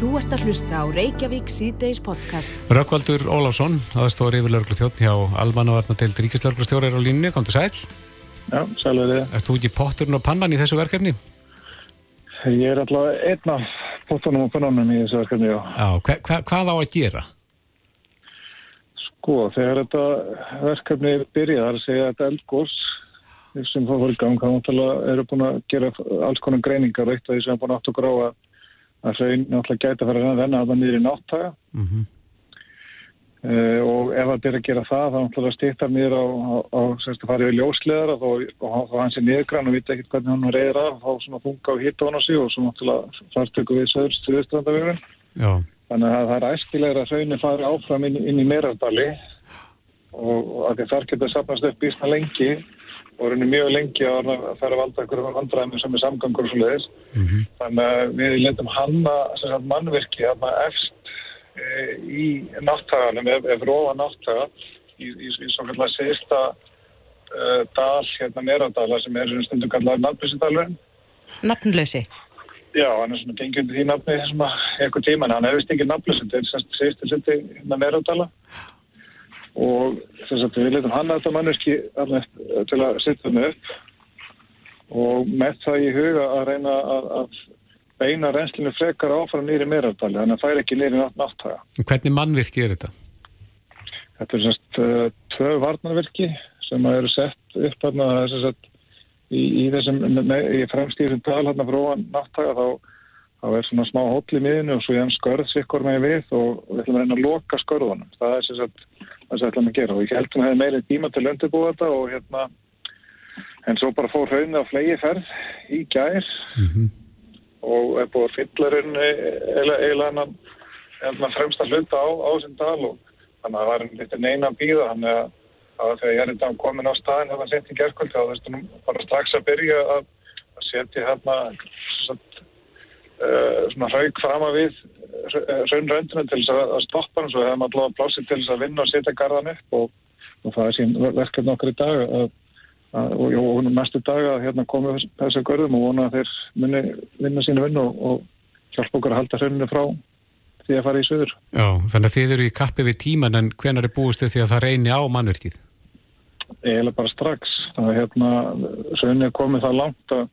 Þú ert að hlusta á Reykjavík síðdeis podcast. Rökkvaldur Ólafsson, aðstóður yfirlörglu þjóttn hjá Almannavarnadeild Ríkislörglustjórar á línni, kom til sæl. Já, sælur þið. Ert þú ekki potturinn og pannan í þessu verkefni? Ég er alltaf einn af pottunum og pannanum í þessu verkefni, já. Já, hva, hva, hvað á að gera? Sko, þegar þetta verkefni byrjaði, það er að segja að þetta eldgórs sem það voru í gang, þá eru búin að gera alls konar greiningar eitt af því sem er búin að þau náttúrulega gæti að fara að renna að það niður í nátthaga. Mm -hmm. uh, og ef það byrja að gera það þá náttúrulega stýttar niður á, á, á að fara yfir ljósleðar og, og þá hans er niðurgrann og vita ekkert hvernig hann reyðir og þá svona funka hitt á hann á sig og svo náttúrulega farstöku við söðurst stuðustrandavegurinn þannig að það er æskilegur að þauðinu fari áfram inn, inn í meirardali og, og að þar geta sapnast upp ísna lengi og er henni mjög lengi að fara að valda einhverjum vandræðum sem er samgangur og svo leiðis. Mm -hmm. Þannig að við letum hanna mannvirki hanna efst e, í náttaganum, ef, ef róa náttaga í, í, í svo kallar sérsta uh, dal, hérna Meradala sem er stundum kallar nafnlösi-dalurinn. Nafnlösi? Já, hann er svona gengjandi því nafni þessum að eitthvað tíma, en hann hefist ekki nafnlösi, þetta er sérsta sérsta hérna Meradala og að við letum hann að þetta manneski til að setja hann upp og með það í huga að reyna að, að beina reynslinu frekar áfram nýri meirardali, þannig að það fær ekki nýri nátthaga. Hvernig mannvirki er þetta? Þetta er semst uh, tvö varnarvirki sem eru sett upp hérna í, í þessum í fremstíðum tal hérna frá nátthaga þá þá er svona smá hóll í miðinu og svo ég hann skörð sikkur með við og við ætlum að reyna að loka skörðunum. Það er sem það við ætlum að gera. Og ég held að það hefði meiri tíma til að undirbúa þetta og hérna en svo bara fór hraunni á flegi ferð í gær. Mm -hmm. og er búið fyllarinn eiginlega hann hérna fremst að hluta á, á þessum dal og þannig að það var eitthvað neina bíða. Þannig að, að þegar ég er þetta komin á staðin hérna sent í gerðkvöld þá þurftum bara strax að byrja að, að setja hérna uh, svona hraug fram að við raunröndinu til þess að stoppa hann svo hefur maður alveg plásið til þess að vinna og setja garðan upp og, og það er sín verkefni okkur í dag að, að, og, og næstu dag að hérna komu þessu görðum og vona að þeir muni vinna sínu vinnu og, og hjálpa okkur að halda hrauninu frá því að fara í söður. Já, þannig að þið eru í kappi við tíman en hvenar er búist þau því að það reyni á mannverkið? Eða bara strax. Það er hérna, hrauninu komið það langt að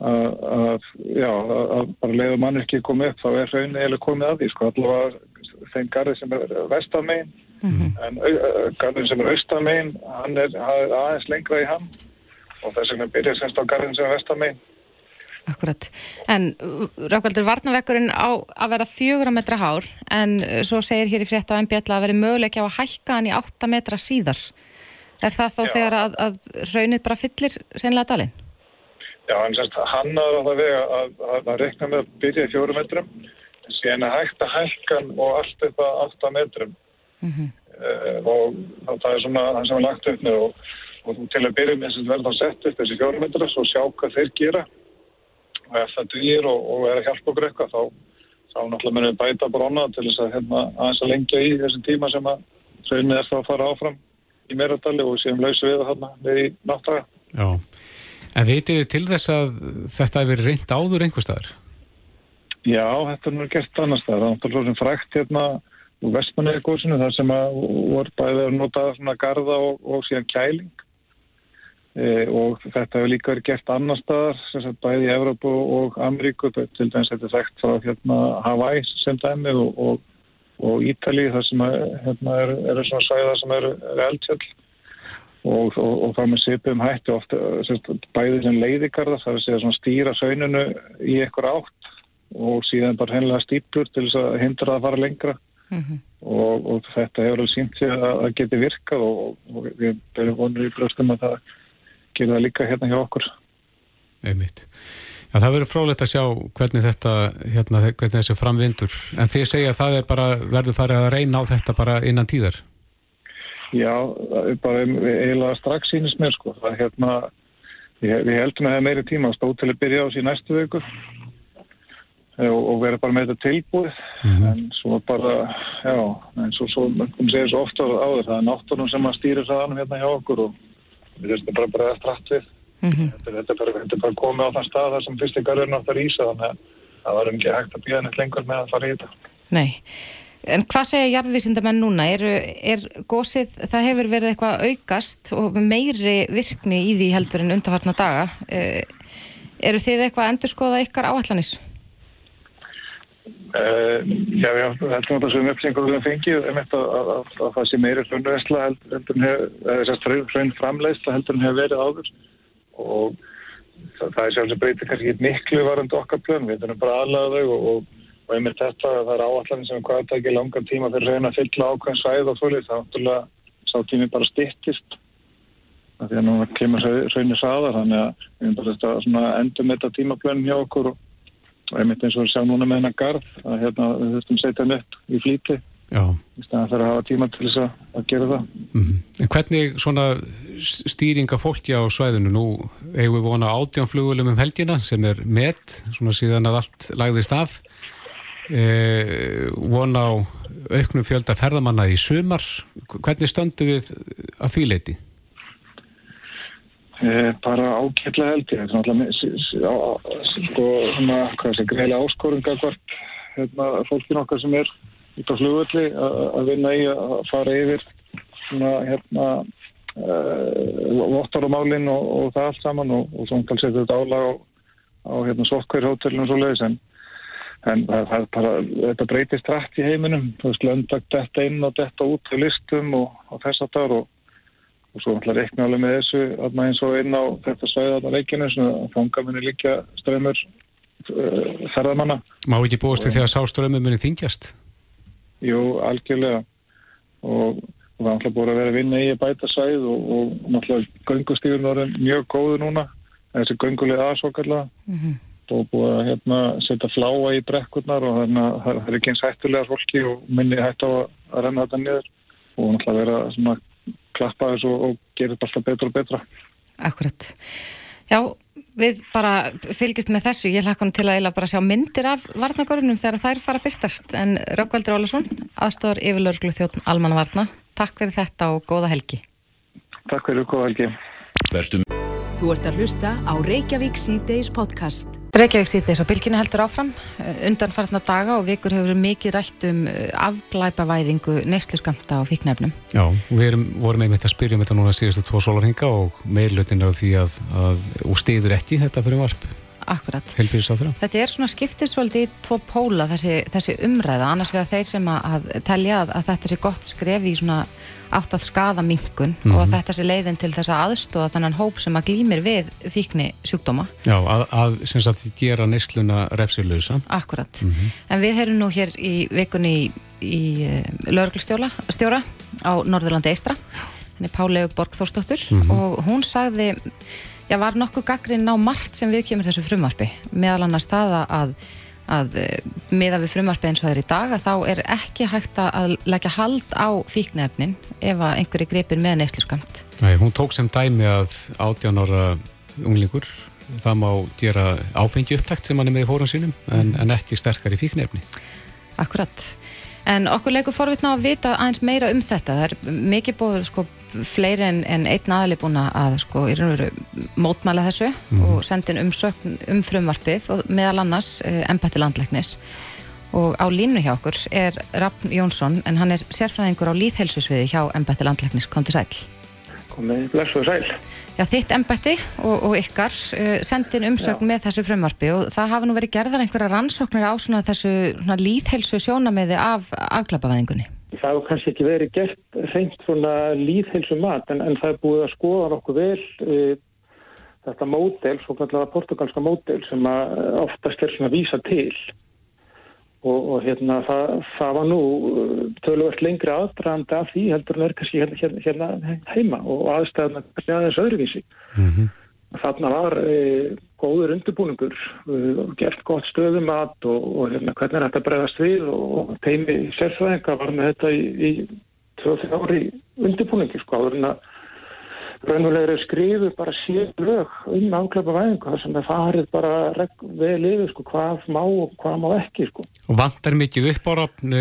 að, já, að bara leiðu mann ekki komið upp þá er raunin eða komið að því sko allavega þeim garði sem er vestamegin mm -hmm. en garðin sem er austamegin hann er, aðeins lengra í hann og þess vegna byrja semst á garðin sem er vestamegin Akkurat, en Rákvaldur varnavekkurinn á að vera fjögur metra hár en svo segir hér í frétta á MBL að veri möguleik á að hækka hann í 8 metra síðar er það þá Já. þegar að, að raunir bara fyllir senlega dalinn? Já, hann sérst hann að það vega að, að, að rekna með að byrja í fjóru metrum. Síðan að hægt að hækkan og allt upp að 8 metrum. Mm -hmm. uh, og það er svona hann sem er lagt upp með og, og til að byrja með þess að verða að setja upp þessi fjóru metra og sjá hvað þeir gera. Og ef það dýr og, og er að hjálpa okkur eitthvað þá, þá náttúrulega munum við bæta brona til þess að hérna aðeins að lengja í þessum tíma sem að tröðinni er þá að fara áfram í meradali og séum lausu við það hérna við í náttúrulega Já En veitir þið til þess að þetta hefur reynd áður einhver staðar? Já, þetta er nú gert annar staðar. Það er náttúrulega svona frækt hérna úr vestmanniði góðsunu þar sem að voru bæðið að nota svona garda og, og síðan kæling e, og þetta hefur líka verið gert annar staðar sem sagt bæðið í Evrópu og Ameríku til dæmis þetta er frækt frá hérna Hawaii sem dæmið og, og, og Ítalið þar sem að, hérna eru er svona sæða sem eru er eldfjöld og, og, og það með sipum hætti ofta sérst, bæðið sem leiðikarða það er að segja svona stýra sauninu í ekkur átt og síðan bara hennilega stýpur til þess að hindra að fara lengra mm -hmm. og, og þetta hefur alveg sínt sig að það geti virkað og við berum vonur í bröstum að það gera það líka hérna hjá okkur Einmitt. Já, það verður frólægt að sjá hvernig þetta hérna, hvernig þessu framvindur en þið segja að það er bara verður farið að reyna á þetta bara innan tíðar Já, bara eiginlega strax sínist mér sko. Það er hérna, við, við heldum að það er meiri tíma að stóð til að byrja á síðan næstu vöku og, og vera bara með þetta tilbúið. Mm -hmm. En svo bara, já, en svo, svo kom segja svo ofta á það, það er náttunum sem að stýra það hérna hjá okkur og við þurfum bara bara að strætt við. Mm -hmm. þetta, þetta, er bara, þetta er bara komið á þann stað þar sem fyrstingar er náttúrulega ísa þannig að það var ekki hægt að býða neitt lengur með að fara í þetta. Nei, en hvað segja jarðvísindamenn núna? Er, er gósið, það hefur verið eitthvað aukast og meiri virkni í því heldur en undarfartna daga. Eh, eru þið eitthvað að endur skoða ykkar áallanir? Uh, já, já, þetta er náttúrulega sem upplýsingur við fengið um þetta að, að, að það sé meiri hrjónveðsla heldur en hefur hrjón framleysla heldur en hefur verið áður og það, það er sjálfsög breytið kannski miklu varandi okkar plön, við erum bara aðlaða þau og, og, og einmitt þetta það er áallan sem hvað ekki langan tíma fyrir reyna að fylla ákveðin svæð og fölið það náttúrulega sá tími bara stittist því að núna kemur reyni saðar þannig að við erum bara þetta endur með þetta tímaplön hjá okkur og og einmitt eins og við sjá núna með hennar garð að hérna við þurftum setja upp í flíti Já. í staðan fyrir að hafa tíma til þess að, að gera það. Mm -hmm. En hvernig svona stýringa fólki á svæðinu nú eigum við vona átjánflugulum um helgina sem er met, svona síðan að allt lagðist af e, vona á auknum fjölda ferðamanna í sumar hvernig stöndu við að því leiti? Eh, bara ágætla held ég sko, svona, hvað sé, greiðlega áskorunga hvort hérna, fólkin okkar sem er út á flugvöldi að vinna í að fara yfir svona, hérna uh, vottarumálinn og, og það allt saman og, og svona kannski þetta álag á, á hérna sokkverðhóttelinu og svo leiðis en, en það, það bara, þetta breytist rætt í heiminum, þú veist, löndag detta inn og detta út í listum og, og þess að það og og svo ætla að rekna alveg með þessu að eins og inn á þetta svæða á leikinu að fanga muni líka ströymur uh, ferðamanna. Má ekki búast við því að sá ströymur muni þingjast? Jú, algjörlega. Og, það ætla búið að vera að vinna í að bæta svæð og, og náttúrulega göngustífun var mjög góðu núna. Þessi göngulegi aðsokalla mm -hmm. Og búið að hérna, setja fláa í brekkurnar og það er ekki eins hættulega fólki og minni hætt á að renna þetta niður og náttúrulega vera svona klappa þessu og gera þetta alltaf betra og betra. Akkurat. Já, við bara fylgjast með þessu. Ég hlakka hann til að eila bara sjá myndir af varnagörnum þegar þær fara byrtast. En Raukvaldur Ólason, aðstofar yfirlaurglu þjóttn Almanna Varna, takk fyrir þetta og góða helgi. Takk fyrir og góða helgi. Vertum. Þú ert að hlusta á Reykjavík C-Days podcast. Reykjavík C-Days og bylginu heldur áfram. Undanfarnar daga og vikur hefur mikið rætt um uh, afglæpavæðingu neysluskamta og fíknefnum. Já, við erum, vorum einmitt að spyrja um þetta núna síðustu tvo sólarhinga og meirlutin er því að, að og stiður ekki þetta fyrir varp. Akkurat. Helbíðisáþurra. Þetta er svona skiptisvöldi í tvo póla þessi, þessi umræða, annars vegar þeir sem að, að telja að, að þetta sé gott skref í svona átt að skada minkun mm -hmm. og að þetta sé leiðin til þess að aðstóða þennan hóp sem að glýmir við fíkni sjúkdóma. Já, að, að sem sagt gera neysluna refsilösa. Akkurat. Mm -hmm. En við heyrum nú hér í vikunni í, í uh, lauruglstjóra á Norðurlandi Eistra henni Pálegu Borgþórsdóttur mm -hmm. og hún sagði já, var nokkuð gaggrinn á margt sem við kemur þessu frumarpi meðal annars það að, að eh, meða við frumarpi eins og það er í dag þá er ekki hægt að leggja hald á fíknefnin ef að einhverju gripir með neysluskamt Nei, hún tók sem dæmi að 18 ára unglingur það má gera áfengi upptækt sem hann er með í fórun sínum en, en ekki sterkar í fíknefni Akkurat En okkur leikur forvitna að vita aðeins meira um þetta. Það er mikið búið sko, fleiri en, en einn aðli búin að sko, í raun og veru mótmæla þessu mm. og sendin umsökn um frumvarpið og meðal annars uh, embætti landleiknis. Og á línu hjá okkur er Raffn Jónsson en hann er sérfræðingur á líðhelsusviði hjá embætti landleiknis. Kom til sæl. Komið blessu og sæl já, þitt embætti og, og ykkar uh, sendin umsögn með þessu frumvarfi og það hafa nú verið gerðar einhverja rannsóknir á svona þessu svona líðhelsu sjónameði af afklapavæðingunni. Það hefur kannski ekki verið gert reynd svona líðhelsu mat en, en það er búið að skoða nokkuð vel uh, þetta módel, svo kallega portugalska módel sem oftast er svona vísa til Og, og hérna það, það var nú uh, töluvert lengri aðdraðandi af því heldur en er kannski hérna, hérna, hérna heima og aðstæðan aðeins öðruvísi. Mm -hmm. Þarna var e, góður undirbúningur og e, gert gott stöðumat og, og hérna hvernig þetta bregðast við og teimi sérfæðinga var með þetta í, í 2-3 ári undirbúningi sko áður en að raunverulega skrifu bara sér lög um áklæpa væðingu þar sem það farið bara vel yfir sko, hvað má og hvað má ekki sko. Og vantar mikið upp á rafn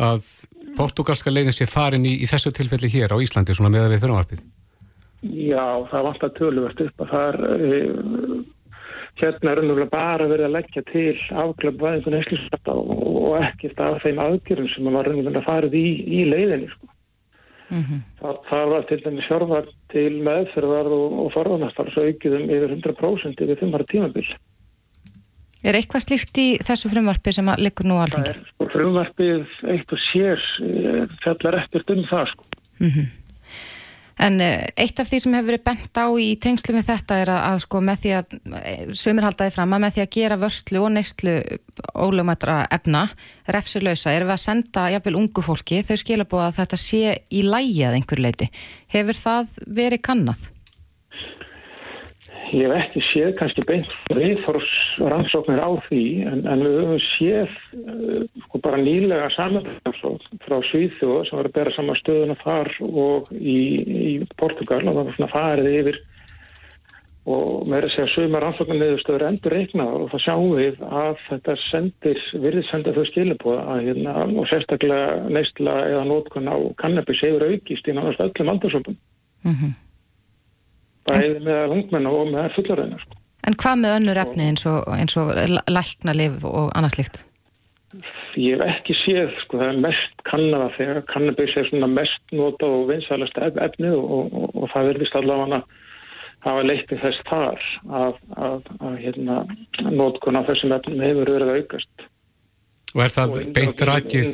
að portugalska leiðin sé farin í, í þessu tilfelli hér á Íslandi svona með að við fyrirvarpið? Já, það vantar töluvert upp að það er e, hérna umhverfið bara verið að leggja til afglöfvæðingu neyslisvætta og ekkert af þeim aðgjörðum sem var umhverfið að farið í, í leiðinni sko. Mm -hmm. það, það var til dæmis fjárvar til meðferðar og, og forðanastar svo aukiðum yfir 100% yfir 5 tímabil. Er eitthvað slíkt í þessu frumvarfi sem að likur nú er sko frumvarfið eitt og sér eh, fjallar ekkert um það sko. Mm -hmm. En eh, eitt af því sem hefur verið bent á í tengslu með þetta er að, að sko með því að eh, sömur haldaði fram að með því að gera vörslu og neyslu ólögmættra efna refsilösa erum við að senda jafnvel ungu fólki þau skilja búið að þetta sé í lægi að einhver leiti. Hefur það verið kannad? Ég hef ekki séð kannski beint viðfórs rannsóknir á því en, en við höfum séð uh, sko bara nýlega samanlægum frá Svíþjóð sem var að bera saman stöðuna þar og í, í Portugal og það var svona farið yfir og með þess að sögma rannsóknir niðurstöður endur reiknaður og það sjáum við að þetta sendir, virðið senda þau skilubóða að hérna og sérstaklega neistla eða nótkunn á kannabis hefur aukist í náttúrulega öllum aldursópum. Mhm. Mm bæði með ungmenn og með fullaröðina sko. En hvað með önnur efni eins og, og læknalif og annarslíkt? Ég hef ekki séð, sko, það er mest kannada þegar kannabis er svona mest nota og vinsalast efni og, og, og það verðist allavega að hafa leiktið þess þar að, að, að hérna, notkun á þessum efnum hefur verið aukast. Og er það beint rækið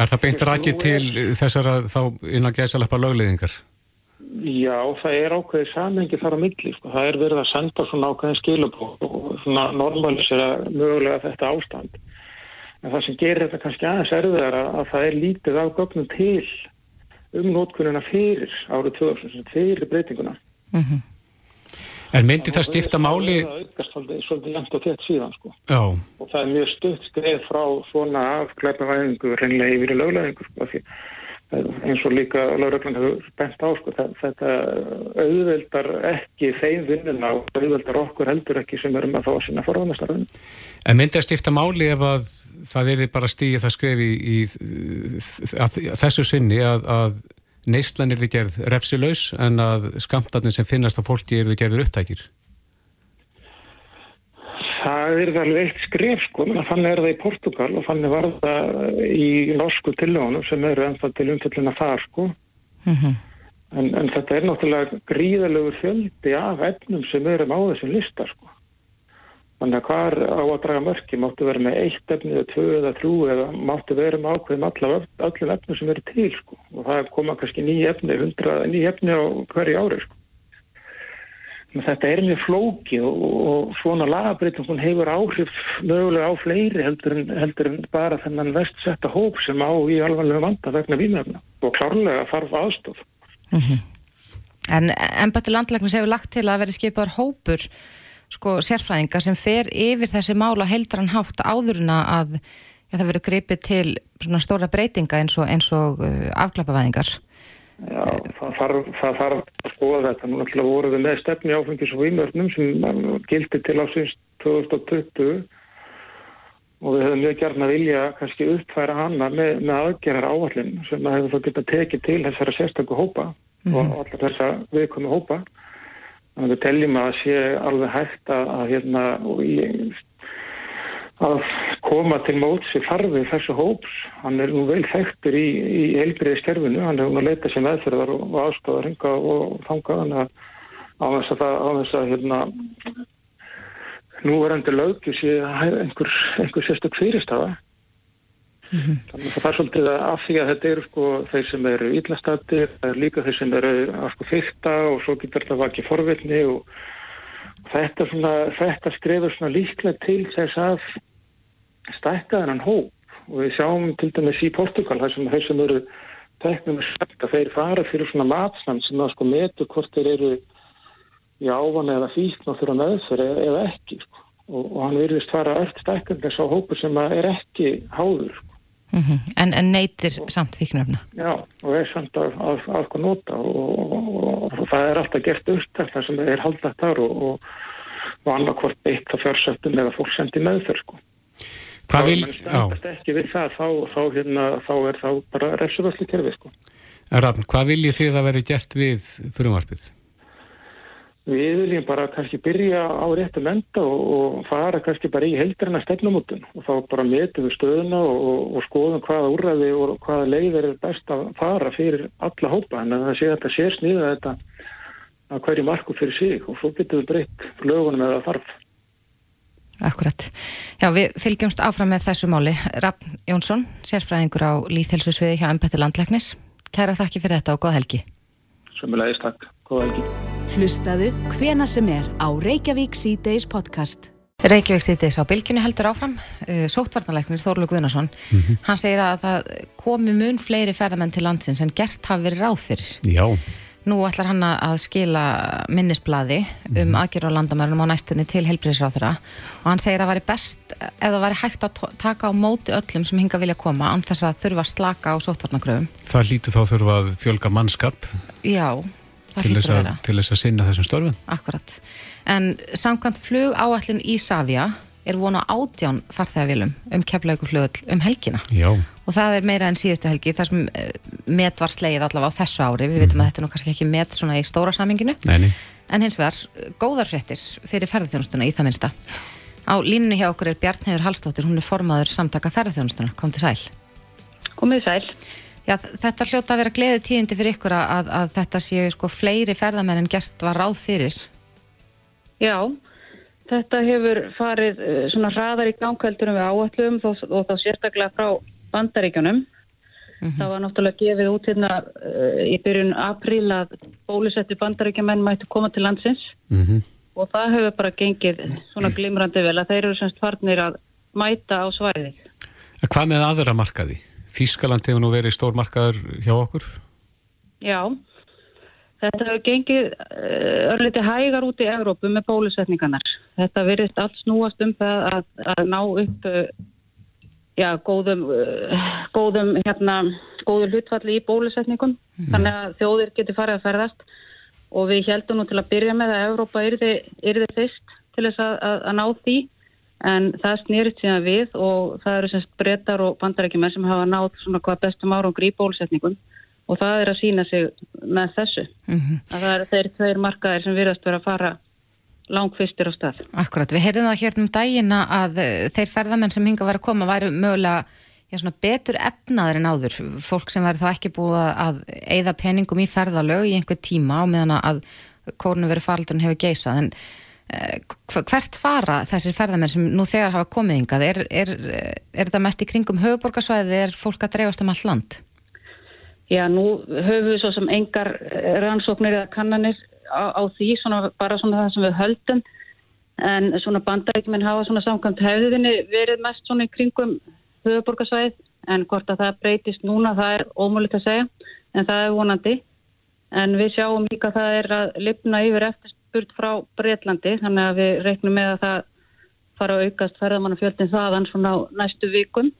er það beint rækið til þessara þá innan gæsalappa lögleðingar? Já, það er ákveðið samengi þar á milli, sko. það er verið að senda svona ákveðin skilabóð og svona normalisera mögulega þetta ástand. En það sem gerir þetta kannski aðeins erfiðar að, að það er lítið á gögnum til um nótkununa fyrir árið 2000, fyrir breytinguna. Mm -hmm. En myndi það stifta máli? Það aukast svolítið langt og tett síðan, sko. Já. Og það er mjög stutt skrið frá svona afklæpavæðingu, reynlega yfir í löglæðingu, sko, því eins og líka lauröglann hefur bent á sko, þetta auðveldar ekki þeim vinnuna og auðveldar okkur heldur ekki sem erum að fá að sína forðanastarðin. En myndi að stifta máli ef að það er bara stíði það skrefi í, í að, þessu sinni að, að neistlan er því gerð refsilaus en að skamtarnir sem finnast á fólki er því gerður upptækir? Það er alveg eitt skrif sko, þannig er það í Portugal og þannig var það í norsku tillögunum sem eru ennþá til umfellina þar sko. Mm -hmm. en, en þetta er náttúrulega gríðalegur fjöldi af efnum sem eru á þessum lista sko. Þannig að hvað á að draga mörki máttu vera með eitt efni eða tvö eða trú eða máttu vera með ákveðum allar öllum efnum sem eru til sko. Og það koma kannski nýja efni, hundra nýja efni á hverju ári sko. Þetta er mjög flókið og, og svona lagabreitum hún hefur áhrif mögulega á fleiri heldur en, heldur en bara þennan vestsetta hóp sem á í alvarlega vanda vegna výmöfna og klárlega þarf aðstof. Mm -hmm. En ennbætti landlæknis hefur lagt til að veri skipar hópur sko sérfræðingar sem fer yfir þessi mála heldran hátt áðurna að ja, það verið gripið til stóra breytinga eins og, og uh, afklapavæðingar. Já, það þarf, það þarf að skoða þetta. Nú ætla voru við með stefni áfengis og výmörnum sem gildi til ásins 2020 og við höfum mjög gert að vilja kannski uppfæra hana með, með aðgerðar áallin sem að hefur þá getað tekið til þessara sérstakku hópa mm -hmm. og allar þessa viðkomi hópa. Þannig að við teljum að það sé alveg hægt að, að hérna og í að koma til móts í farfið þessu hóps. Hann er nú vel þekktur í, í heilbriði skerfinu, hann er nú að leita sér meðferðar og, og aðstofar hinga og þanga hann að á þess að, á þess að hérna, nú er endur lögju síðan einhver, einhver sérstök fyrirstafa. Mm -hmm. Þannig að það er svolítið að af því að þetta eru sko þeir sem eru íllastatir, það er líka þeir sem eru að sko fyrta og svo getur þetta vakið forvilni og þetta, svona, þetta skrifur svona líklega til þess að stækka þennan hóp og við sjáum til dæmis í Portugal þar sem þeir sem eru teknum að þeir fara fyrir svona matsnand sem það sko metur hvort þeir eru í ávan eða fíkn og þurfa meðfyrir eða, eða ekki sko. og, og hann virðist fara öll stækkandi þess á hópu sem er ekki háður sko. mm -hmm. en, en neytir og, samt fíknöfna Já, og er samt að, að, að, að nota og, og það er alltaf gert upptækt þar sem þeir halda þar og annarkvort eitt að fjársöftum eða fólk sendi meðfyrir sko Hvað vil... Ekki við það, þá, þá, hérna, þá er þá bara refsuvörslu kerfi, sko. Rafn, hvað viljið þið að veri gert við fyrirvarpið? við viljum bara kannski byrja á réttu menda og, og fara kannski bara í heldurina stefnumótun og þá bara metum við stöðuna og, og skoðum hvaða úrræði og hvaða leiðir er best að fara fyrir alla hópa en það sé að þetta sé sniða þetta að hverju marku fyrir sig og svo getur við breytt lögunum eða þarf. Akkurat. Já, við fylgjumst áfram með þessu máli. Raffn Jónsson, sérfræðingur á Líðhelsusviði hjá Embætti Landlæknis. Kæra þakki fyrir þetta og góð helgi. Sumulegist takk. Góð helgi. Hlustaðu hvena sem er á Reykjavík C-Days podcast. Reykjavík C-Days á bylginni heldur áfram. Uh, Sóttvarnalegnir Þorlu Guðnarsson, mm -hmm. hann segir að það komi mun fleiri ferðamenn til landsins en gert hafi verið ráð fyrir. Já. Nú ætlar hann að skila minnisbladi um mm. aðgerra á landamærunum á næstunni til helbriðsráþura og hann segir að það væri best eða það væri hægt að taka á móti öllum sem hinga vilja koma án þess að þurfa að slaka á sótvarnagröfum. Það lítur þá þurfa að fjölga mannskap Já, til þess að til þess að sinna þessum störfum. Akkurat. En samkvæmt flug áallin í Savia er vona átján farþegavílum um keflaugur flugöll um helgina. Já. og það er meira en síðustu helgi þar sem uh, met var slegið allavega á þessu ári. Við veitum að þetta er nú kannski ekki met svona í stóra saminginu Nei, nei. en hins vegar góðar fréttir fyrir ferðarþjónustuna í það minnsta. Á línunni hjá okkur er Bjarnheiður Hallstóttir hún er formaður samtaka ferðarþjónustuna kom til sæl. Komið sæl. Já, þetta hljóta að vera gleði tíðindi fyrir ykkur að, að, að þetta séu sko fleiri ferðamenn en gert var ráð fyrir. Já, þetta hefur farið eh, svona hraðar í gangkvældurum við áætlum og, og þá sérstaklega frá bandaríkjunum. Það var náttúrulega gefið út hérna uh, í byrjun apríl að bólusettu bandaríkjumenn mættu koma til landsins Mm og það hefur bara gengið svona glimrandi vel að þeir eru semst farnir að mæta á svæðið. Hvað með aðra markaði? Þískaland hefur nú verið stór markaður hjá okkur. Já, þetta hefur gengið uh, örliti hægar út í Evrópu með bólusetningarnar. Þetta virðist allt snúast um það að, að ná upp uh, já, góðum, uh, góðum, hérna, góðu hlutfalli í bólusetningum. Þannig að þjóðir geti farið að ferðast og við heldum nú til að byrja með að Evrópa yrði, fyrst til þess að, að, að ná því en það snýrist síðan við og það eru semst brettar og bandarækjumenn sem hafa nátt svona hvað bestum árangur í bólusetningum og það er að sína sig með þessu. mm Að það eru þeir tveir markaðir sem virðast vera að fara langfyrstir á stað. Akkurat, við heyrðum það hérna um dagina að uh, þeir ferðamenn sem hinga var að koma væru mögulega já, svona betur efnaður en áður fólk sem væri þá ekki búið að, eigða peningum í ferðalög í einhver tíma og meðan að kórnu verið faraldurinn hefur geisað en uh, hvert fara þessir ferðamenn sem nú þegar hafa komið hingað er, er, er, er þetta mest í kringum höfuborgarsvæði er fólk að dreifast um all land? Já, nú höfum við svo sem engar eh, rannsóknir eða kannanir á, á því, svona, bara svona það sem við höldum. En svona bandarækjumenn hafa svona samkvæmt hefðinni verið mest svona í kringum höfuborgarsvæð en hvort að það breytist núna það er ómögulegt að segja en það er vonandi. En við sjáum líka að það er að lifna yfir eftirspurt frá Breitlandi þannig að við reiknum með að það fara að aukast ferðamannafjöldin þaðan svona á næstu vikum.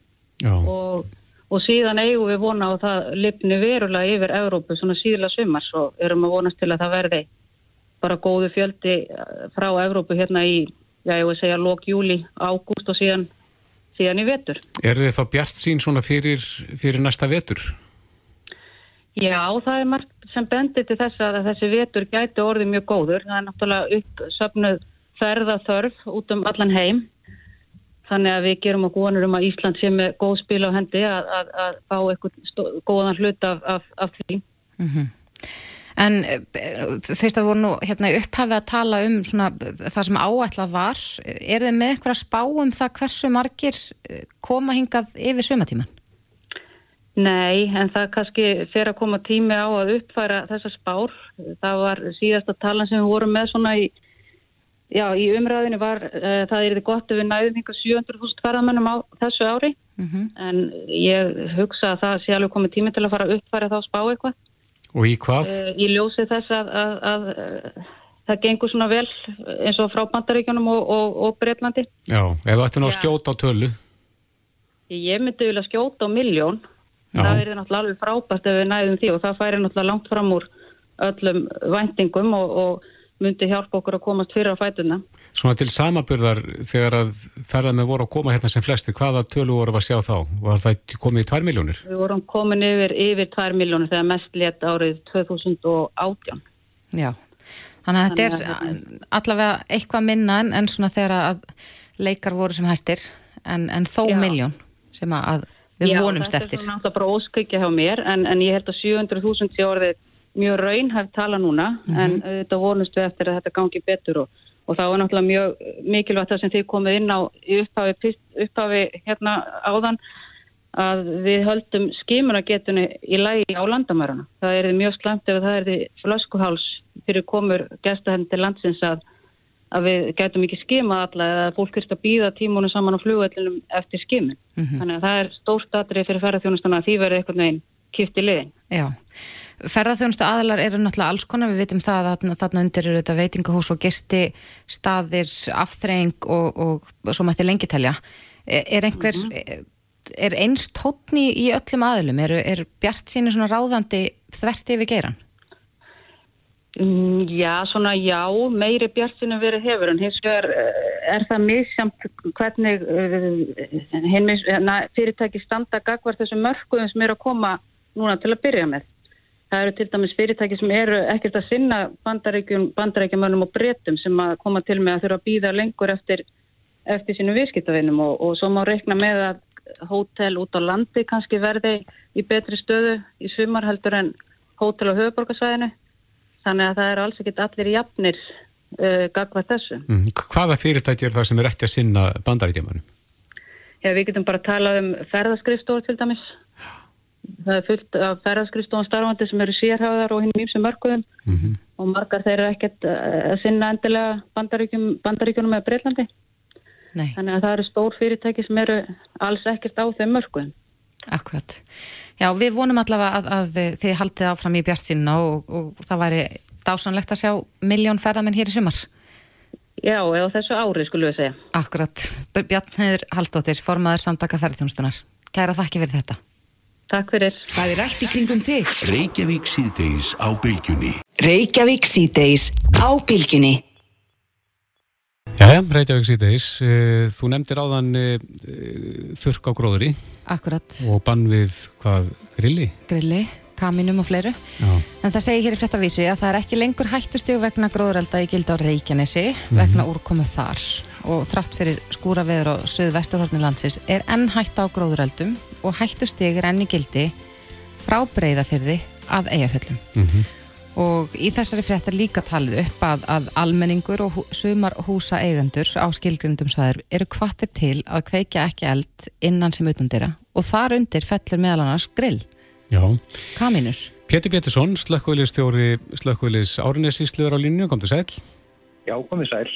Já. og, og síðan eigum við vona á það lifni verulega yfir Evrópu svona síðla sumars og erum að vonast til að það verði bara góðu fjöldi eh, frá Evrópu hérna í, já ég vil segja lók júli, ágúst og síðan síðan í vetur. Er þið þá bjart sín svona fyrir, fyrir næsta vetur? Já, það er margt sem bendir til þess að þessi vetur gæti orðið mjög góður. Það er náttúrulega uppsöfnuð ferðaþörf út um allan heim. Þannig að við gerum okkur vonur um að Ísland sé með góð spil á hendi að, að, að fá eitthvað góðan hlut af, af, af því. En eh, fyrst að voru nú hérna í upphafi að tala um svona, það sem áætlað var, er þið með eitthvað að spá um það hversu margir eh, koma hingað yfir sumatíman? Nei, en það kannski fer að koma tími á að uppfæra þessa spár. Það var síðasta talan sem við vorum með svona í, já, í umræðinu var, uh, það er þið gott ef við næðum hinga 700.000 ferðamennum á þessu ári, en ég hugsa að það sé alveg komið tími til að fara að uppfæra þá spá eitthvað. Og í hvað? Uh, ég ljósi þess að, að, að, að það gengur svona vel eins og frá Bandaríkjunum og, og, og Breitlandi. Já, ef þú ætti Já. skjóta á tölu. Ég myndi vilja skjóta á miljón. Það er náttúrulega alveg frábært ef við næðum því og það færi náttúrulega langt fram úr öllum væntingum og, og myndi hjálpa okkur að komast fyrir á fætuna. Svona til samaburðar þegar að ferðarnir voru að koma hérna sem flesti, hvaða tölu voru að sjá þá? Var það komið í 2 miljónir? Við vorum komin yfir, yfir 2 miljónir þegar mest létt árið 2018. Já, Þannig að þetta er Þannig allavega eitthvað minna en, en svona þegar að leikar voru sem hæstir en, en þó Já. miljón sem að við vonumst eftir. þetta er svona náttúrulega bara óskækja hjá mér en, en ég held að 700.000 sé orðið mjög raunhæft tala núna en þetta vonumst við eftir að þetta gangi betur og, og þá er náttúrulega mjög mikilvægt það sem þið komið inn á upphafi, upphafi hérna áðan að við höldum skimunagetunni í lægi á landamærana. Það er mjög slæmt ef það er því flöskuháls fyrir komur gestahenn til landsins að, að við getum ekki skimað alla eða fólk þurft að býða tímunum saman á flugvellinum eftir skimun. Þannig að það er stórt atrið fyrir ferðarþjónustana að því verður einhvern veginn kipt í liðin. Já, ferðarþjónustu aðilar eru náttúrulega alls konar, við vitum það að þarna, undir eru þetta veitingahús og gisti staðir, afþreying og, og svo mætti lengi telja. Er, er einhver, er eins tótni í öllum aðilum? Er, er bjart síni svona ráðandi þvert yfir geiran? Mm, Já, svona já, meiri bjartinu verið hefur en hins vegar eh, er það misjamt hvernig uh, hinmis, na, fyrirtæki standa gagvar þessum mörkuðum sem eru að koma núna til að byrja með. Það eru til dæmis fyrirtæki sem eru ekkert að sinna bandaríkjum, bandaríkjumönnum og breytum sem að koma til með að þurfa að býða lengur eftir, eftir sínum viðskiptavinnum og, og svo má reikna með að hótel út á landi kannski verði í betri stöðu í sumar heldur en hótel á höfuborgarsvæðinu. Þannig að það eru alls ekkert allir jafnir uh, gagvað þessu. Mm. Hvaða fyrirtæki er það sem er ekki að sinna bandaríkjamanum? Já, við getum bara að tala um ferðaskrifstofur til dæmis. Það er fullt af ferðaskrifstofum starfandi sem eru sérhæðar og hinn mýmsum mörkuðum Mm og margar þeir eru ekkert uh, að sinna endilega bandaríkjum, bandaríkjunum með Breitlandi. Nei, Þannig að það eru stór fyrirtæki sem eru alls ekkert á þeim mörkuðum. akkurat. Já, við vonum allavega að, að þið haldið áfram í bjart sínna og, og það væri dásanlegt að sjá miljón ferðamenn hér í sumar. Já, eða þessu ári skulum við segja. Akkurat. Bjarn Heiður Hallstóttir, formaður samtaka ferðarþjónustunar. Kæra þakki fyrir þetta. Takk fyrir. Hvað er allt í kringum þig? Reykjavík síðdeis á bylgjunni. Reykjavík síðdeis á bylgjunni. Jæja, Reykjavík síðdeis, Eh, þú nefndir áðan eh, þurrk á gróðri Akkurat. og bann við hvað grilli? Grilli, kaminum og fleiru. Já. En það segir hér í fréttavísi að það er ekki lengur hættustug vegna gróðrelda í gild á Reykjanesi vegna úrkomu þar og þrátt fyrir skúra veður á söðu-vesturhorni landsins er enn hætta á gróðreldum og hættustug er enn í gildi frá breyðafyrði að eigaföllum. Mm Og í þessari frétt er líka talið upp að, að almenningur og hú, sumar húsa eigendur á skilgrindum svæður eru kvattir til að kveikja ekki eld innan sem utandira og þar undir fellur meðal annars grill. Kaminur. Pétur Pétursson, slökkvöliðstjóri slökkvöliðs árinesísluður á línu, kom til sæl. Já, komið sæl.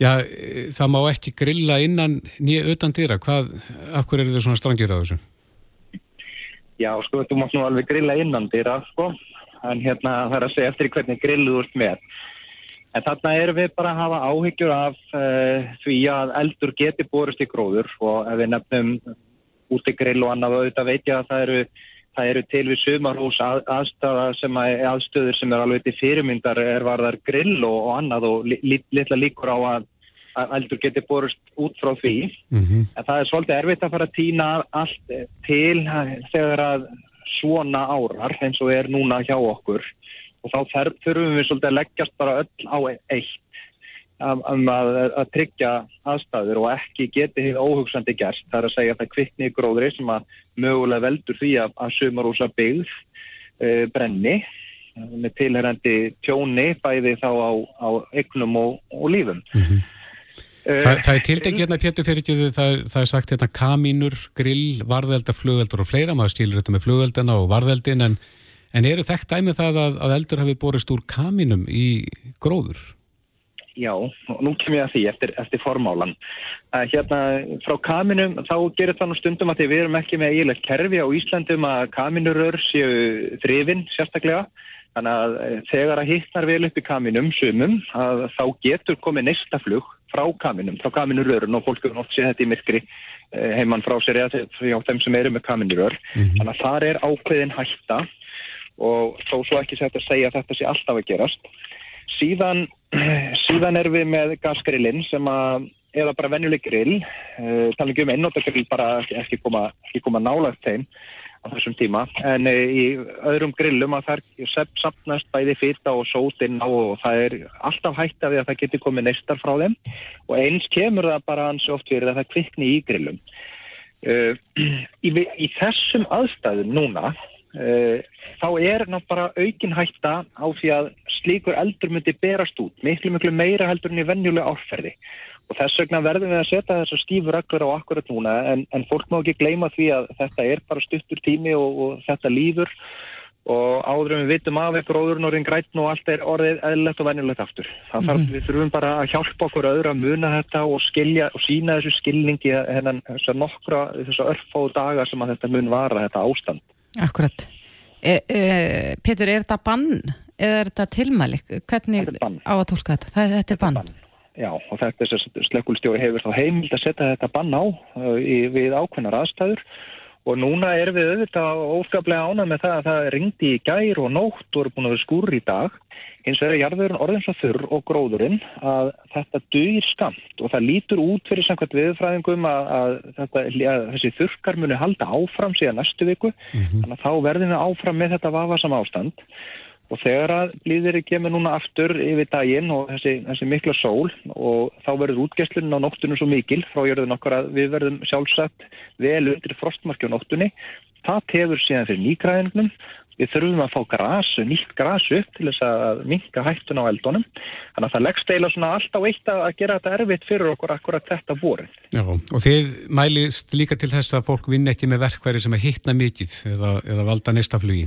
Já, eh, það má ekki grilla innan nýja utan dýra. Hvað, akkur eru þið svona strangið á þessu? Já, sko, þú mátt nú alveg grilla innan dýra, sko. En hérna, það er að segja eftir í hvernig grillu þú ert með. En þarna erum við bara að hafa áhyggjur af uh, því að eldur geti borist í gróður og ef við nefnum úti grill og annað auðvitað veit ég að það eru, það eru til við sumarhús að, sem að, aðstöður sem er alveg til fyrirmyndar er varðar grill og, og annað og li, li, litla líkur á að, að eldur geti borist út frá því. Mm En það er svolítið erfitt að fara að týna allt til þegar að svona árar eins og er núna hjá okkur. Og þá þurfum við svolítið að leggjast bara öll á eitt um, að, að tryggja aðstæður og ekki geti hefði óhugsandi gert. Það er að segja að það kvikni gróðri sem að mögulega veldur því að, að sumarúsa byggð uh, brenni eh, með tilherandi tjóni bæði þá á, á eignum og, og lífum. Eh, Það, það er tiltekið hérna Pétur fyrir ekki það, það er sagt hérna kamínur, grill, varðelda, flugveldur og fleira, maður skilur þetta með flugveldana og varðeldin en, en eru þekkt dæmið það að, að eldur hafi borist úr kamínum í gróður? Já, og nú kem ég að því eftir, eftir formálan. Að hérna frá kaminum þá gerir það nú stundum að því við erum ekki með eiginlega kerfi á Íslandum að kaminurör séu þrifin sérstaklega. Þannig að eh, þegar að hittnar vel upp í kaminum sumum að þá getur komið næsta flug frá kaminum, frá kaminurörun og fólk hefur nátt séð þetta í myrkri eh, heimann frá sér eða hjá þeim sem eru með kaminurör. Þannig að þar er ákveðin hætta og þó svo ekki sætt að segja að þetta sé alltaf að gerast. Síðan, síðan erum við með gasgrillin sem að, eða bara venjuleg grill, uh, tala ekki um einnóttagrill bara ekki, koma, ekki koma nálagt þeim, á þessum tíma. En e, í öðrum grillum að það sapnast bæði fyrta og sótinn á og það er alltaf hægt af því að það getur komið neistar frá þeim. Og eins kemur það bara hans oft fyrir að það kvikni í grillum. Uh, í, í þessum aðstæðum núna uh, þá er ná bara aukin hætta á því að slíkur eldur myndi berast út miklu miklu meira heldur en í vennjulega árferði og þess vegna verðum við að setja þessar stífur öllur á akkurat núna en, en fólk má ekki gleyma því að þetta er bara stuttur tími og, og þetta lífur og áður en við vitum af eitthvað óðurinn orðin grætn og allt er orðið eðlilegt og venjulegt aftur. Þannig að mm. við þurfum bara að hjálpa okkur öðru að muna þetta og skilja og sína þessu skilningi hennan þessar nokkra, þessar örfáðu daga sem að þetta mun vara þetta ástand. Akkurat. E, e, Petur, er þetta bann eða er þetta tilmæli? Hvernig á að tólka þetta? Það, þetta er bann. bann. Já, og þetta er þess að slekkulstjóri hefur þá heimild að setja þetta bann á uh, í, við ákveðnar aðstæður og núna er við auðvitað óskaplega ánað með það að það ringdi í gær og nótt og eru búin að vera skúr í dag. Eins og er jarðurinn orðin svo þurr og gróðurinn að þetta dugir skamt og það lítur út fyrir samkvæmt viðfræðingum að, að, þetta, að þessi þurrkar muni halda áfram síðan næstu viku. Mm -hmm. þannig að þá verðum við áfram með þetta vafasam ástand Og þegar að blíðir kemur núna aftur yfir daginn og þessi, þessi mikla sól og þá verður útgæslunin á nóttunum svo mikil frá jörðun okkar að við verðum sjálfsagt vel undir frostmarki á nóttunni. Það tefur síðan fyrir nýgræðingnum. Við þurfum að fá grasu, nýtt grasu upp til þess að minka hættun á eldunum. Þannig að það leggst eila svona alltaf eitt að gera þetta erfitt fyrir okkur akkurat þetta voru. Já, og þið mælist líka til þess að fólk vinna ekki með verkværi sem er hittna mikið eða, eða valda neistaflugi.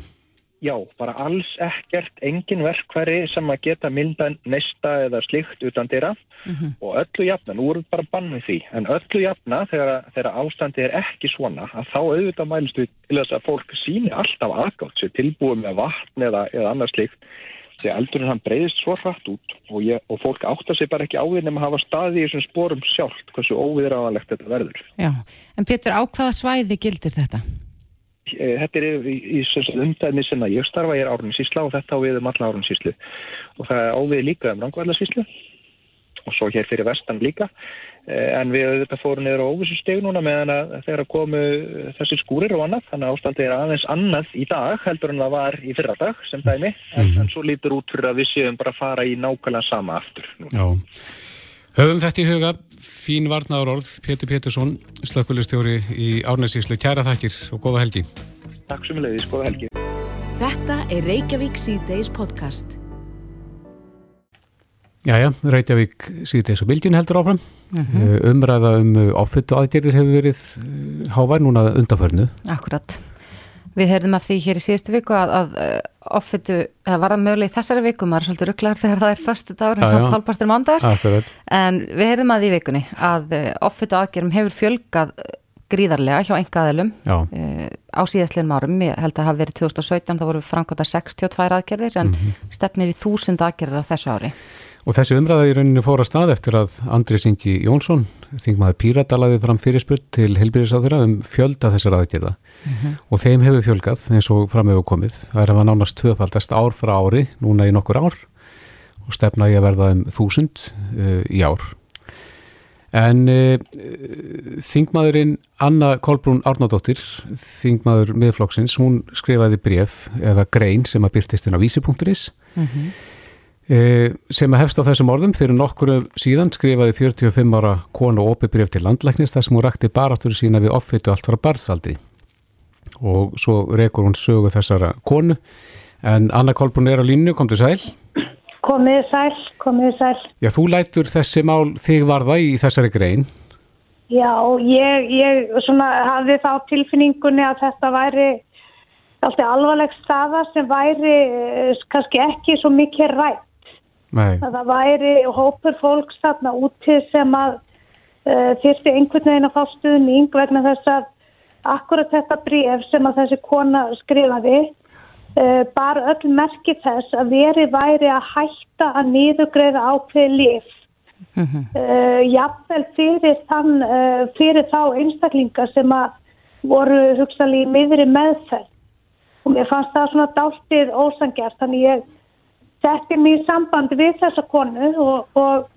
Já, bara alls ekkert, engin verkværi sem að geta mynda nesta eða slikt utan dýra mm -hmm. og öllu jafna, nú erum við bara bannið því, en öllu jafna þegar, þegar ástandi er ekki svona, að þá auðvitað mælist við til þess að fólk síni alltaf aðgátt sér tilbúið með vatn eða, eða annars slikt, því að eldurinn hann breyðist svo hratt út og, ég, og fólk áttar sér bara ekki á því nema að hafa staði í þessum sporum sjálft, hversu óviðráðanlegt þetta verður. Já, en Pétur, á hvaða svæði gildir þetta? Eh, þetta er í, í, í umdæmi sem að ég starfa, ég er árninsísla og þetta á við um alla árninsíslu og það ávið líka um rangvæðlarsíslu og svo hér fyrir vestan líka eh, en við auðvitað fórum niður á óvissu steg núna meðan að þegar að komu þessir skúrir og annað, þannig að ástandi er aðeins annað í dag heldur en það var í fyrra dag sem dæmi, en, -hmm. en svo lítur út fyrir að við séum bara fara í nákvæmlega sama aftur. Já. Höfum þetta í huga, fín varnaður orð, Pétur Pétursson, slökkulistjóri í Árnæsíslu. Kæra þakkir og góða helgi. Takk sem leiðis, góða helgi. Þetta er Reykjavík C-Days podcast. Jæja, Reykjavík C-Days og Bilgin heldur áfram. Mm -hmm. Umræða um áfuttu aðgerðir hefur verið eh, hávær núna undanförnu. Akkurat. Við heyrðum af því hér í síðustu viku að, að eh, offitu, það var að mögulega í þessari viku, maður er svolítið rugglar þegar það er förstu dagur eins og halvparstur mándagur, en við heyrðum að því vikunni að eh, offitu aðgerum hefur fjölgað gríðarlega hjá engaðilum uh, á síðastliðin árum, ég held að það hafi verið 2017, þá voru framkvæmda 62 aðgerðir en mm -hmm. stefnir í þúsund aðgerðir á þessu ári. Og þessi umræða í rauninu fóra stað eftir að Andri Singi Jónsson, þingmaður Píratalaði fram fyrirspurt til helbyrðisáþurra um fjölda þessar aðgjörða mm -hmm. og þeim hefur fjölgað eins og framöfu komið. Það er að var nánast tvöfaldast ár frá ári, núna í nokkur ár og stefna ég að verða um þúsund uh, í ár. En uh, þingmaðurinn Anna Kolbrún Árnadóttir, þingmaður miðflokksins, hún skrifaði bref eða grein sem að byrtist inn á vísi.is mm -hmm sem að hefst á þessum orðum fyrir nokkuru síðan skrifaði 45 ára konu opiðbreyf til landlæknist þar sem hún rakti baráttur sína við offittu allt frá barðsaldri og svo rekur hún sögu þessara konu. En Anna Kolbrún er á línu, kom til sæl. Komið sæl, komið sæl. Já, þú lætur þessi mál þig varða í þessari grein. Já, ég, ég svona hafði þá tilfinningunni að þetta væri alltaf alvarleg staða sem væri eh, kannski ekki svo mikið rætt Nei. að það væri hópur fólks þarna úti sem að uh, þyrsti einhvern veginn að fá stuðning vegna þess að akkurat þetta bref sem að þessi kona skrifaði uh, bara öll merki þess að veri væri að hætta að nýðugreiða ákveði lif mm -hmm. uh, jafnvel fyrir þann fyrir þá einstaklinga sem að voru hugsalí miðri meðferð og mér fannst það svona dáltið ósangjart þannig ég setti mér í samband við þessa konu og, og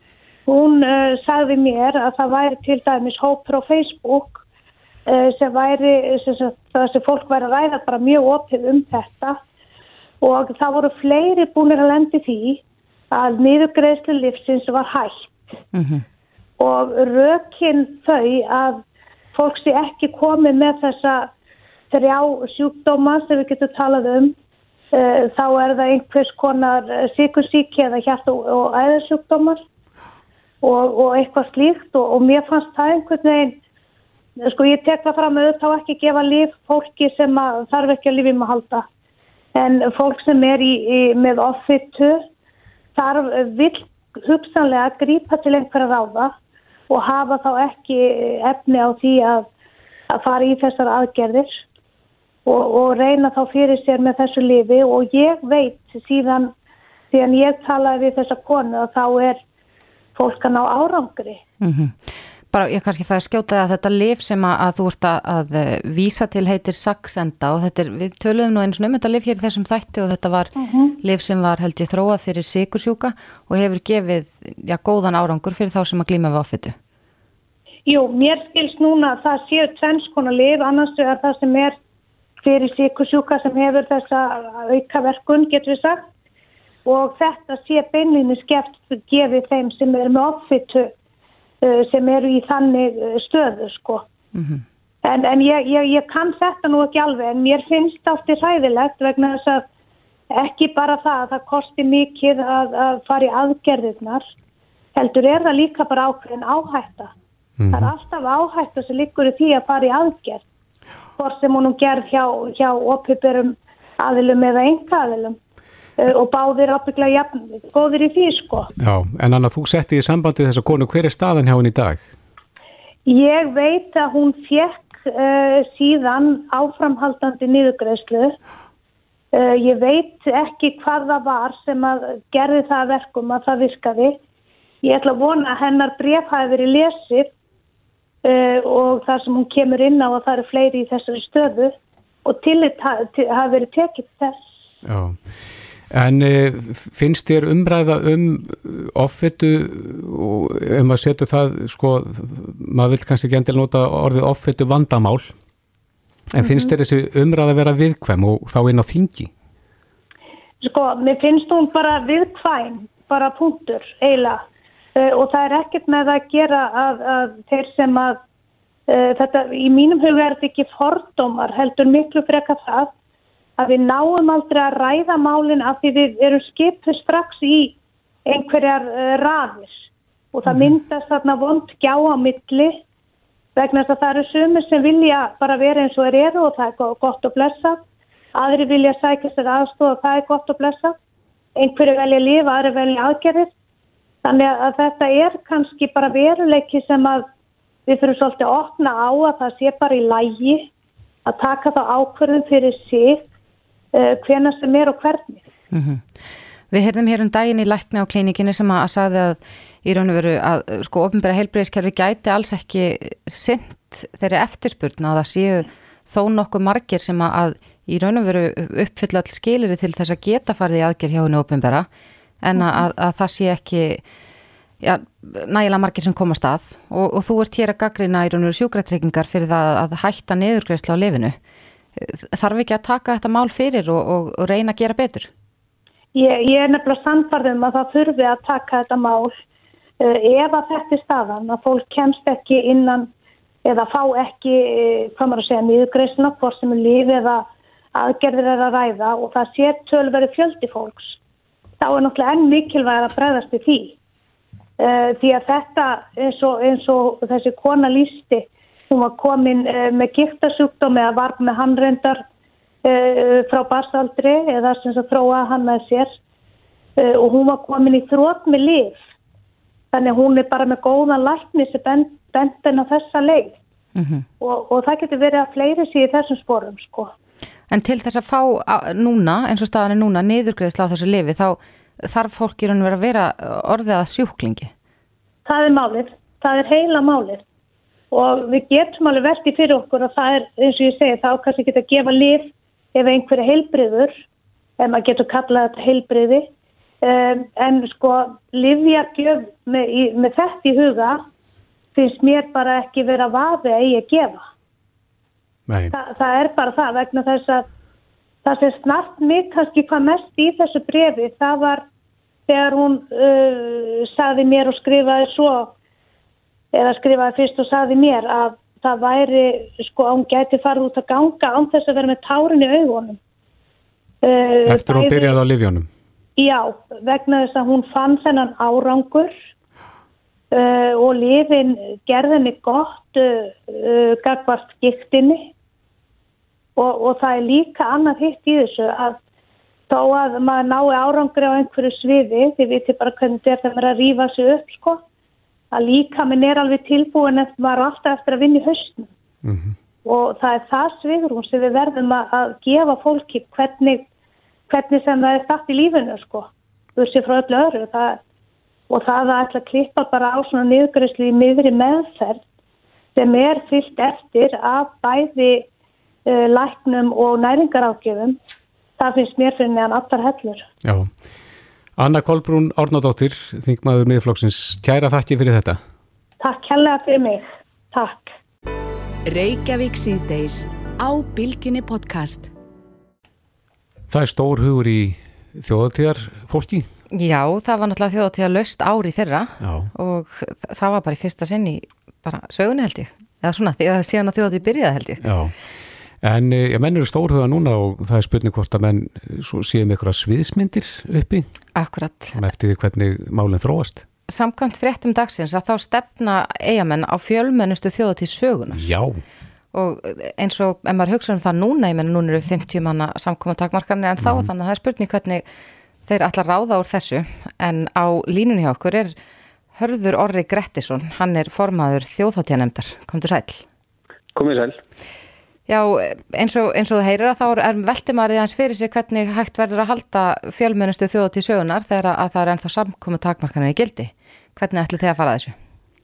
hún uh, sagði mér að það væri til dæmis hópur á Facebook uh, sem væri, það sem fólk væri að ræða bara mjög opið um þetta og það voru fleiri búinir að lendi því að niðurgreðslu livsins var hægt Mhm. og rökin þau að fólk sé ekki komið með þessa þrjá sjúkdóma sem við getum talað um þá er það einhvers konar sikursíki eða hjart og, og æðarsjúkdómar og, og eitthvað slíkt og, og mér fannst það einhvern veginn sko ég tek það fram auðvitað ekki gefa líf fólki sem að, þarf ekki að lífum að halda. En fólk sem er í, í, með offitu þarf vill hugsanlega að grípa til einhverja ráða og hafa þá ekki efni á því að, að fara í þessar aðgerðir og, og reyna þá fyrir sér með þessu lifi og ég veit síðan síðan ég talaði við þessa konu að þá er fólk að ná árangri. Mhm. Bara ég kannski fæði að skjóta að þetta lif sem að, að þú ert að, að eh, vísa til heitir Saxenda og þetta er, við töluðum nú eins og um þetta lif hér í þessum þætti og þetta var lif sem var held ég þróað fyrir sikursjúka og hefur gefið já, góðan árangur fyrir þá sem að glíma við offitu. Jú, mér skilst núna að það séu tvennskona lif, annars er það sem er fyrir sikursjúka sem hefur þessa aukaverkun, getur við sagt og þetta sé beinlinni skeft gefið þeim sem er með offitu uh, sem eru í þannig uh, stöðu sko. En, en ég, ég, ég kann þetta nú ekki alveg en mér finnst aftur hræðilegt vegna þess að ekki bara það að það kosti mikið að, að fara í aðgerðirnar heldur er það líka bara ákveðin áhætta. Það er alltaf áhætta sem liggur í því að fara í aðgerð hvort sem hún gerð hjá, hjá oppiberum aðilum eða enga aðilum uh, og báðir ábygglega jafn, góðir í því sko. Já, en Anna, þú setti í sambandi þessa konu, hver er staðan hjá henni í dag? Ég veit að hún fekk uh, síðan áframhaldandi niðurgreðslu. Uh, ég veit ekki hvað það var sem að gerði það að verkum að það virkaði. Ég ætla að vona að hennar bref hafi verið lesið og það sem hún kemur inn á að það eru fleiri í þessari stöðu og tillit ha- til- hafi verið tekið þess. Já, en e, finnst þér umræða um offitu og ef maður setur það, sko, maður vil kannski ekki endilega nota orðið offitu vandamál, en finnst þér þessi umræða vera viðkvæm og þá inn á þingi? Sko, mér finnst hún bara viðkvæm, bara punktur, eiginlega. Uh, og það er ekkert með að gera að, að þeir sem að, uh, þetta, í mínum huga er þetta ekki fordómar, heldur miklu freka það, að við náum aldrei að ræða málinn af því við erum skipuð strax í einhverjar uh, raðir. Og það myndast þarna vond gjá á milli vegna þess að það eru sumir sem vilja bara vera eins og er eru og það er go- gott að blessa. Aðri vilja sækja sér aðstofa og það er gott að blessa. Einhverju velja að lifa, aðri velja aðgerðir. Þannig að þetta er kannski bara veruleiki sem að við fyrir svolítið að opna á að það sé bara í lægi að taka það ákvörðum fyrir sig uh, hvena sem er og hvernig. Við heyrðum hér um daginn í lækni á klínikinni sem að, að sagði að í raun og veru að sko ofnbæra heilbreyðiskerfi gæti alls ekki sint þeirri eftirspurn að það séu þó nokkuð margir sem að í raun og veru uppfylla all skiliri til þess að geta farið í aðgerð hjá henni ofnbæra en að, að, að það sé ekki ja, nægilega margir sem komast að og, og þú ert hér að gaggrina í raun og veru sjúkratryggingar fyrir það að hætta niðurgreðslu á lifinu. Þarf ekki að taka þetta mál fyrir og, og, og reyna að gera betur? Ég, ég er nefnilega sannfarðum að það þurfi að taka þetta mál uh, ef að þetta er staðan að fólk kemst ekki innan eða fá ekki, uh, hvað maður að segja, niðurgreysna, hvort sem er líf eða aðgerðir er að ræða og það sé tölveri fjöldi fólks. Þá er náttúrulega enn mikilvæg að bregðast við því. Uh, því að þetta eins og, eins og þessi kona lísti, hún var komin uh, með giftasjúkdóm eða var með handrendar uh, frá barsaldri eða sem að þróa hann með sér og hún var komin í þrótt með lif. Þannig að hún er bara með góðan lækni sem bend, bendin á þessa leið og, og það getur verið að fleiri sé í þessum sporum sko. En til þess að fá núna, eins og staðan er núna, niðurgreðsla á þessu lifi, þá þarf fólk í raun að vera orðið að sjúklingi. Það er málið, það er heila málið og við getum alveg velti fyrir okkur og það er eins og ég segi þá kannski geta að gefa lif ef einhverju heilbriður ef maður getur kallað þetta heilbriði um, en sko livjargjöf með, með þetta í huga finnst mér bara ekki vera vafi að ég gefa. Þa, það er bara það vegna þess að það sem snart mig kannski hvað mest í þessu brefi það var þegar hún uh, saði mér og skrifaði svo eða skrifaði fyrst og saði mér að það væri sko að hún gæti farið út að ganga án þess að vera með tárin í augunum. Uh, Eftir hún byrjaði á livjónum. Já, vegna þess að hún fann þennan árangur uh, og lifin gerðinni gott uh, uh, gagvart giktinni og, og það er líka annað hitt í þessu að þó að maður nái árangri á einhverju sviði, þið viti bara hvernig þetta er þegar maður er að rífa sig upp sko, að líka minn er alveg tilbúin eftir maður alltaf eftir að vinna í haustum og það er það svigrún sem við verðum að, að gefa fólki hvernig, hvernig sem það er statt í lífinu sko, þú sé frá öllu öðru það, og það að ætla að klippa bara á svona niðurgræslu í miðri meðferð sem er fyllt eftir af bæði uh, læknum og næringarákjöfum það finnst mér fyrir neðan allar hellur Já. Anna Kolbrún Árnadóttir, þingmaður miðflokksins, kæra þakki fyrir þetta. Takk kærlega fyrir mig, takk Reykjavík síðdeis á Bilginni podcast. Það er stór hugur í þjóðatíðar fólki. Já, það var náttúrulega þjóðatíða löst ári fyrra Já. og það var bara í fyrsta sinn í bara sögunni held ég. Eða svona, því að síðan að þjóðatíð byrjaði held ég. Já. En eh, ja, menn eru stórhuga núna og það er spurning hvort að menn eh, svo séu með einhverja sviðsmyndir uppi. Akkurat. Svona eftir því hvernig málinn þróast. Samkvæmt fréttum dagsins að þá stefna eigamenn á fjölmennustu þjóðatíð sögunar. Já. og eins og ef maður hugsa um það núna, ég menna núna eru 50 manna samkoma takmarkanir en þá þannig að það er spurning hvernig þeir að ráða úr þessu en á línunni hjá okkur er Hörður Orri Grettisson, hann er formaður þjóðháttjanemdar, komdu sæl. Komið sæl. Já, eins og, eins og þú heyrir að þá er velti maður í hans fyrir sig hvernig hægt verður að halda fjölmennustu þjóðháttið sögunar þegar að það er ennþá samkoma takmarkanir í gildi. Hvernig ætli þið að fara að þessu?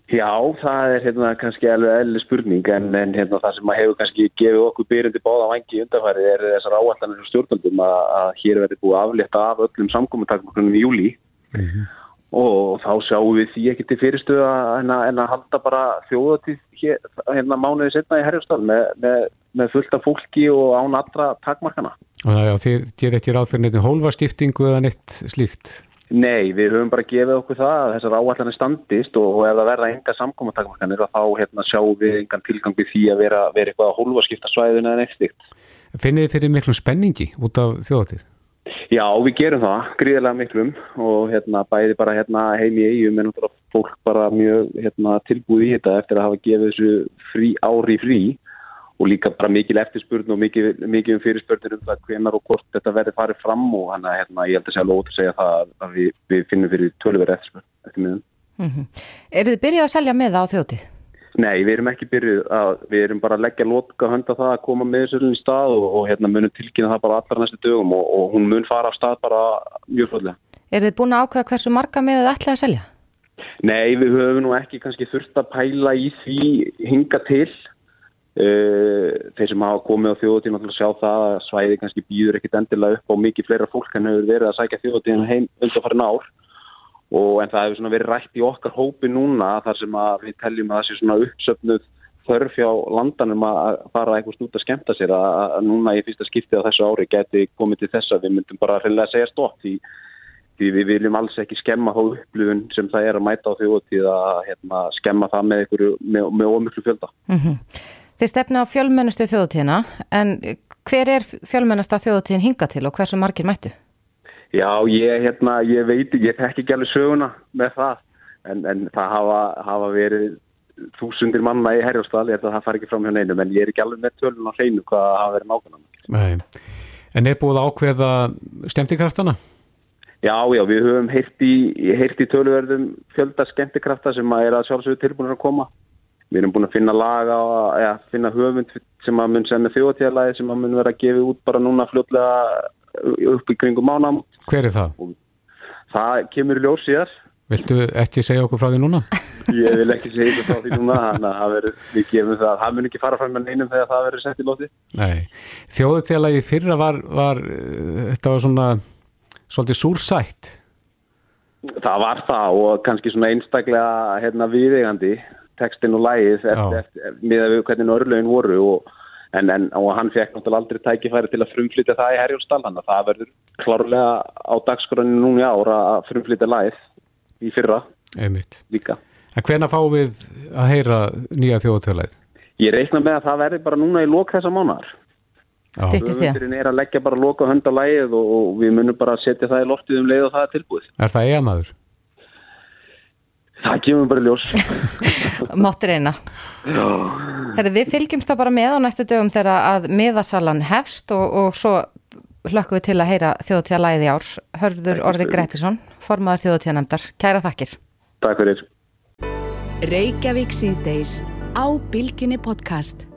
Já, það er hérna kannski alveg eðli spurning en, en hérna það sem hefur kannski gefið okkur byrjandi báða vangi í undanfærið er þessar áallanir og stjórnaldum að, að hér verði búið aflétta af öllum samkomintakmöknum í júli og þá sjáum við því ekki til fyrirstöða en, en að halda bara þjóðatíð hér, hérna mánuði setna í Herjastall með, með, með fullta fólki og án allra takmarkana. Það, já, þið gerir ekki ráð fyrir neitt hólfaskiptingu eða neitt slíkt. Nei, við höfum bara gefið okkur það að þessar áallanir standist og, ef það verða enga samkomatakmarkanir þá hérna, sjáum við engan tilgang við því að vera, vera eitthvað að hólfaskipta svæðinu eða neitt stíkt. Finnið þið fyrir miklum spenningi út af þjóðatíð? Já, við gerum það, gríðarlega miklum og hérna, bæði bara hérna, heim í eigum en fólk bara mjög hérna, tilbúið í þetta eftir að hafa gefið þessu frí, ári frí og líka bara mikil eftirspurn og mikil, mikil um fyrirspurnir um það hvenar og hvort þetta verði farið fram og hann að hérna, ég held að segja lót að segja það að- við, við finnum fyrir tölver eftirspurn eftir miðum. Mm Eru þið byrjað að selja með á þjóðatíð? Nei, við erum ekki byrjuð að, við erum bara að leggja lotka hönda það að koma með þessu í stað og, og hérna munum tilkynna það bara allra næstu dögum og, og hún mun fara af stað bara mjög flóðlega. Eru þið búin að ákveða hversu marga með þið ætlaði að selja? Nei, við höfum nú ekki kannski þurft að pæla í því hinga til. Uh, þeir sem hafa komið á þjóðutíð náttúrulega sjá það að svæði kannski býður ekkit endilega upp á mikið fleira fólk en hefur verið að sækja þjóðutíðin heim undanfarið ár og en það hefur svona verið rætt í okkar hópi núna þar sem við teljum að það sé svona uppsöfnuð þörf hjá landanum að fara eitthvað snút að skemmta sér að, núna í fyrsta skiptið á þessu ári geti komið til þess að við myndum bara reynilega að segja stopp því, því við viljum alls ekki skemma þá upplifun sem það er að mæta á þjóðutíð að hérna, skemma það með, með, með ómiklu fjölda. Mm Þið stefna á fjölmennustu þjóðatíðina en hver er fjölmennasta þjóðatíðin hinga til og hversu margir mættu? Já, ég, hérna, ég veit, ég þekki ekki alveg söguna með það, en, en það hafa, hafa verið þúsundir manna í herjastal, ég held að það fari ekki fram hjá neinum, en ég er ekki alveg með tölun á hreinu hvað hafa verið nákvæmlega. Nei. En er búið að ákveða stemtikraftana? Já, já, við höfum heyrt í, heyrt í töluverðum fjölda skemmtikrafta sem að er að sjálfsögur tilbúinir að koma. Við erum búin að finna laga og ja, finna höfund sem að mun semja þjóðtíðalagi sem að mun vera að gefa út bara núna fljótlega upp í kringum mánam. Hver er það? Og það kemur í ljós síðar. Viltu ekki segja okkur frá því núna? Ég vil ekki segja ykkur frá því núna, þannig að það verður, við gefum það, það mun ekki fara fram með neinum þegar það verður sett í lóti. Nei. Þjóðtíðalagi fyrra var, var, þetta var svona, svolítið súrsætt. Það var það og kannski svona einstaklega hérna, viðegandi textin og lægið eftir, eftir, með að við hvernig örlögin voru og en, en og hann fekk náttúrulega aldrei tækifæri til að frumflytja það í Herjólfsdal þannig að það verður klárlega á dagskráninu núna í ára að frumflytja læð í fyrra Einmitt. líka. En hvena fá við að heyra nýja þjóðtjóðleið? Ég reikna með að það verður bara núna í lok þessa mánar. Höfundurinn er að leggja bara loka hönd á lægið og, og við munum bara setja það í loftið um leið og það er tilbúið. Er það eigamæður? Það kemur bara ljós. Máttir eina. Herri, við fylgjumst þá bara með á næstu dögum þegar að miðasalan hefst og, og svo hlökkum við til að heyra þjóðtíðalæði í ár. Hörður Orri Grettisson, formaður þjóðtíðanemdar. Kæra þakkir. Takk fyrir. Reykjavík síðdeis á Bilginni podcast.